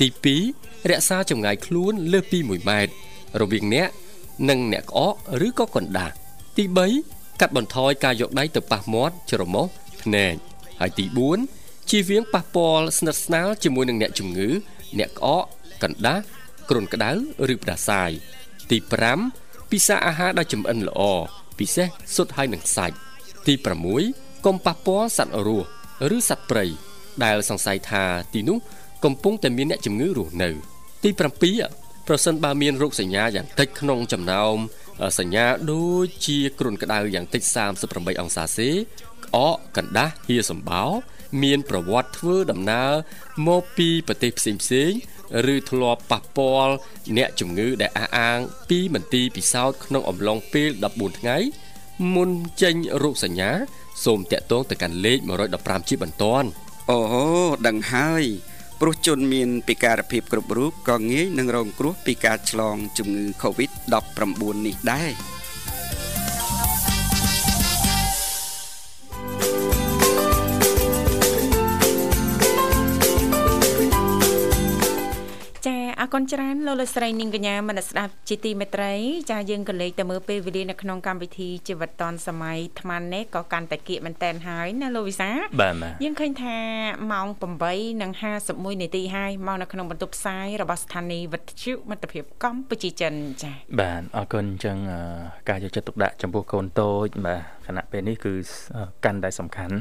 ទី2រក្សាចម្ងាយខ្លួនលើសពី1ម៉ែត្ររវាងអ្នកនិងអ្នកក្អកឬក៏កណ្ដាស់ទី3កាត់បន្ថយការយកដៃទៅប៉ះមាត់ច្រមុះភ្នែកហើយទី4ជៀសវាងប៉ះពាល់ស្និទ្ធស្នាលជាមួយនឹងអ្នកជំងឺ អ្នកក្អកកណ្ដាស់គ្រុនក្តៅឬផ្ដាសាយទី5ពិសាអាហារដែលចម្អិនល្អពិសេសសុទ្ធហើយនឹងសាច់ទី6កុំប៉ះពាល់សត្វរស់ឬសត្វព្រៃ ដែលសង្ស័យថាទីនោះកំពុងតែមានអ្នកជំងឺរស់នៅ ទី7ប្រសិនបើមានរោគសញ្ញាយ៉ាងតិចក្នុងចំណោមសញ្ញាដូចជាគ្រុនក្តៅយ៉ាងតិច38អង្សាសេក្អកកណ្ដាស់ហៀសម្បោ មានប្រវត្តិធ្វើដំណើរមកពីប្រទេសផ្សេងផ្សេងឬធ្លាប់ប៉ះពាល់អ្នកជំងឺដែលអះអាង ពីមន្ទីរពិសោធន៍ក្នុងអំឡុងពេល14ថ្ងៃមុនចេញរោគសញ្ញា សូមតាក់ទងទៅកាន់លេខ115ជាបន្ទាន់ អូដឹងហើយព្រោះជនមានពិការភាពគ្រប់រូបក៏ងាយនឹងរងគ្រោះពីការឆ្លងជំងឺ Covid-19 នេះដែរ អរគុណច្រើនលោកលោកស្រីនាងកញ្ញាមនស្ដាប់ជាទីមេត្រីចាយើងក៏លេខទៅមើលពេលវេលានៅក្នុងកម្មវិធីជីវិតឌុនសម័យថ្មនេះក៏កាន់តែគៀកមែនតែនហើយណាលោកវិសាបាទយើងឃើញថាម៉ោង8:51នាទីហើយមកនៅក្នុងបន្ទប់ផ្សាយរបស់ស្ថានីយ៍វិទ្យុមិត្តភាពកម្ពុជាចិនចាបាទអរគុណអញ្ចឹងការយកចិត្តទុកដាក់ចំពោះកូនតូចបាទខណៈពេលនេះគឺកាន់តែសំខាន់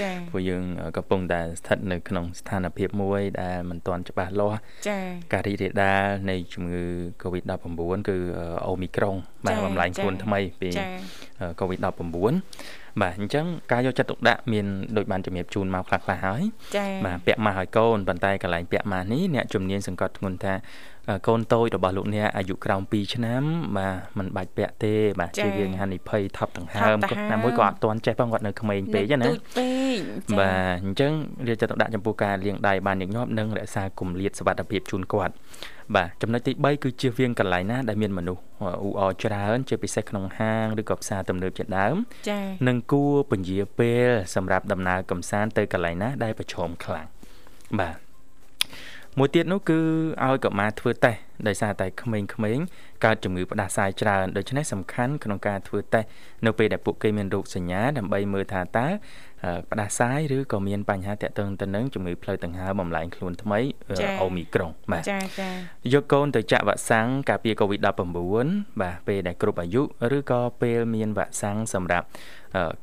ចា៎ព្រោះយើងកំពុងតែស្ថិតនៅក្នុងស្ថានភាពមួយដែលមិនទាន់ច្បាស់លាស់ចា៎ការរីករាលដាលនៃជំងឺ Covid-19 គឺអូមីក្រុងបាទបំលែងខ្លួនថ្មីពី Covid-19 បាទអញ្ចឹងការយកចិត្តទុកដាក់មានដូចបានជំរាបជូនមកខ្លះៗហើយបាទពាក់ម៉ាស់ឲ្យកូនប៉ុន្តែកន្លែងពាក់ម៉ាស់នេះអ្នកជំនាញសង្កត់ធ្ងន់ថា កូនតូចរបស់លោកអ្នកអាយុក្រោម2ឆ្នាំបាទมันបាច់ពាក់ទេបាទជាវាងហានិភ័យថប់ដង្ហើមគាត់ណាមួយក៏អត់ទាន់ចេះផងគាត់នៅក្មេងពេកណាបាទអញ្ចឹងរាជចិត្តដាក់ចំពោះការលាងដៃបានញឹកញាប់និងរក្សាគម្លាតសុវត្ថិភាពជូនគាត់បាទចំណុចទី3គឺជៀសវាងកន្លែងណាដែលមានមនុស្សអ៊ូអរច្រើនជាពិសេសក្នុងហាងឬក៏ផ្សារទំនើបជាដើមចា៎និងគួរពន្យាពេលសម្រាប់ដំណើរកំសាន្តទៅកន្លែងណាដែលប្រឈមខ្លាំងបាទ មួយទៀតនោះគឺឲ្យកុមារធ្វើតេស្តដោយសារតែក្មេងៗកើតជំងឺផ្ដាសាយច្រើនដូច្នេះសំខាន់ក្នុងការធ្វើតេស្តនៅពេលដែលពួកគេមានរោគសញ្ញាដើម្បីមើលថាតើផ្ដាសាយឬក៏មានបញ្ហាតាក់ទងទៅនឹងជំងឺផ្លូវដង្ហើមបំលែងខ្លួនថ្មីអូមីក្រុងបាទចាចាយកកូនទៅចាក់វ៉ាក់សាំងការពារ COVID-19 បាទពេលដែលគ្រប់អាយុឬក៏ពេលមានវ៉ាក់សាំងសម្រាប់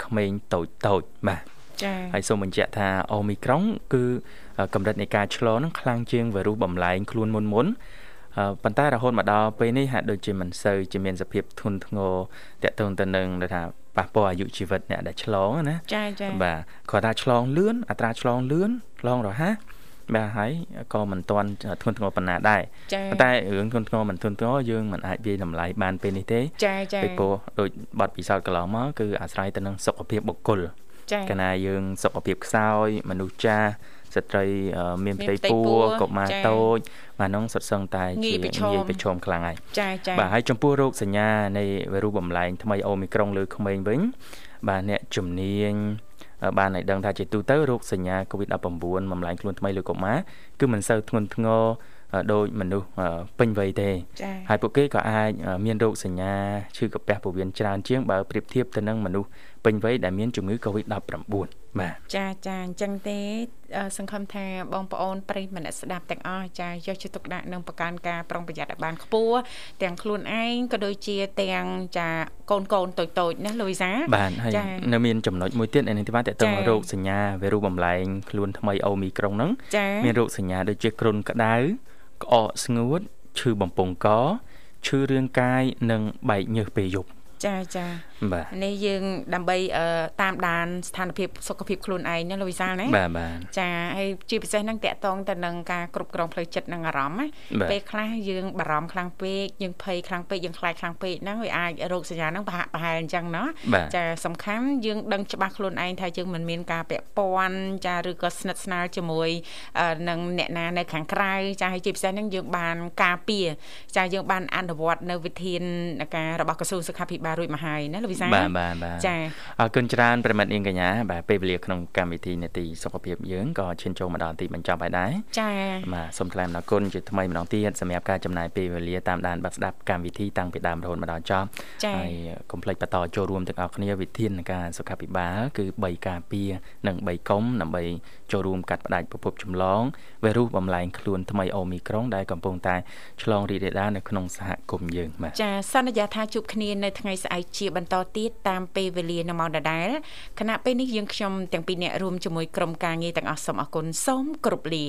ក្មេងតូចតូចបាទចា៎ហើយសូមបញ្ជាក់ថាអូមីក្រុងគឺ កម្រិតនៃការឆ្លងនឹងខ្លាំងជាងវីរុសបំលែងខ្លួនមុនមុនប៉ុន្តែរហូតមកដល់ពេលនេះហាក់ដូចជាមិនសូវជាមានសភាពធ្ងន់ធ្ងរតាក់ទងទៅនឹងថាប៉ះពាល់អាយុជីវិតអ្នកដែលឆ្លងណាចាចាបាទគាត់ថាឆ្លងលឿនអត្រាឆ្លងលឿនឆ្លងរហ័សបាទហើយក៏មិនទាន់ធ្ងន់ធ្ងរប៉ុណ្ណាដែរប៉ុន្តែរឿងធ្ងន់ធ្ងរមិនធ្ងន់ធ្ងរយើងមិនអាចវាយតម្លៃបានពេលនេះទេចាចាពីព្រោះដូចបទពិសោធន៍កន្លងមកគឺអាស្រ័យទៅនឹងសុខភាពបុគ្គលកាលណាយើងសុខភាពខ្សោយមនុស្សចាស់ ស្ត្រីមានផ្ទៃពោះកុមារតូចបាទនោះសុទ្ធសឹងតែជាងាយប្រឈមខ្លាំងហើយចាចាបាទហើយចំពោះរោគសញ្ញានៃវីរុសបំលែងថ្មីអូមីក្រុងលើក្មេងវិញបាទអ្នកជំនាញបានឲ្យដឹងថាជាទូទៅរោគសញ្ញា COVID-19 បំលែងខ្លួនថ្មីលើកុមារគឺមិនសូវធ្ងន់ធ្ងរដោយមនុស្សពេញវ័យទេហើយពួកគេក៏អាចមានរោគសញ្ញាឈឺកាពះពោះវៀនច្រើនជាងបើប្រៀបធៀបទៅនឹងមនុស្សពេញវ័យដែលមានជំងឺ Covid-19 បាទចាចាអញ្ចឹងទេសង្ឃឹមថាបងប្អូនប្រិយមិត្តស្ដាប់ទាំងអស់ចាយកចិត្តទុកដាក់និងបង្កើនការប្រុងប្រយ័ត្នឲ្យបានខ្ពស់ទាំងខ្លួនឯងក៏ដូចជាទាំងចាកូនកូនតូចតូចណាលូវីសាបាទហើយនៅមានចំណុចមួយទៀតឯនេះទីបានតើតើរោគសញ្ញាវីរុសបំលែងខ្លួនថ្មីអូមីក្រុងហ្នឹងមានរោគសញ្ញាដូចជាគ្រុនក្តៅក្អកស្ងួតឈឺបំពង់កឈឺរាងកាយនិងបែកញើសពេលយប់ចាចាបាទនេះយើងដើម្បីតាមដានស្ថានភាពសុខភាពខ្លួនឯងណាលោកវិសាលណាបាទបាទចាហើយជាពិសេសហ្នឹងតកតងទៅនឹងការគ្រប់គ្រងផ្លូវចិត្តនិងអារម្មណ៍ណាពេលខ្លះយើងបារម្ភខ្លាំងពេកយើងភ័យខ្លាំងពេកយើងខ្លាចខ្លាំងពេកហ្នឹងវាអាចរោគសញ្ញាហ្នឹងប្រហាក់ប្រហែលអញ្ចឹងណាចាសំខាន់យើងដឹងច្បាស់ខ្លួនឯងថាយើងមិនមានការពាក់ព័ន្ធចាឬក៏ស្និទ្ធស្នាលជាមួយនឹងអ្នកណានៅខាងក្រៅចាហើយជាពិសេសហ្នឹងយើងបានការពារចាយើងបានអនុវត្តនៅវិធានការរបស់ក្រសួងសុខាភិបាទរួចមកហើយណាលោកវិសាបាទបាទបាទចាអរគុណច្រើនប្រិមិត្តនាងកញ្ញាបាទពេលវេលាក្នុងកម្មវិធីនេតិសុខភាពយើងក៏ឈានចូលមកដល់ទីបញ្ចប់ហើយដែរចាបាទសូមថ្លែងអំណរគុណជាថ្មីម្ដងទៀតសម្រាប់ការចំណាយពេលវេលាតាមដានបាត់ស្ដាប់កម្មវិធីតាំងពីដើមរហូតមកដល់ចប់ចាហើយកុំភ្លេចបន្តចូលរួមទាំងអស់គ្នាវិធានការសុខាភិបាលគឺ3ការពារនិង3កុំដើម្បីចូលរួមកាត់ផ្តាច់ប្រភពចម្លងវីរុសបំលែងខ្លួនថ្មីអូមីក្រុងដែលកំពុងតែឆ្លងរីករាលដាលនៅក្នុងសហគមន៍យើងបាទចាសន្យាថាជួបគ្នានៅថ្ងៃស្អែកជាបន្តទៀតតាមពេលវេលានៅម៉ោងដដែលខណៈពេលនេះយើងខ្ញុំទាំងពីរនាក់រួមជាមួយក្រុមការងារទាំងអស់សូមអរគុណសូមគោរពលា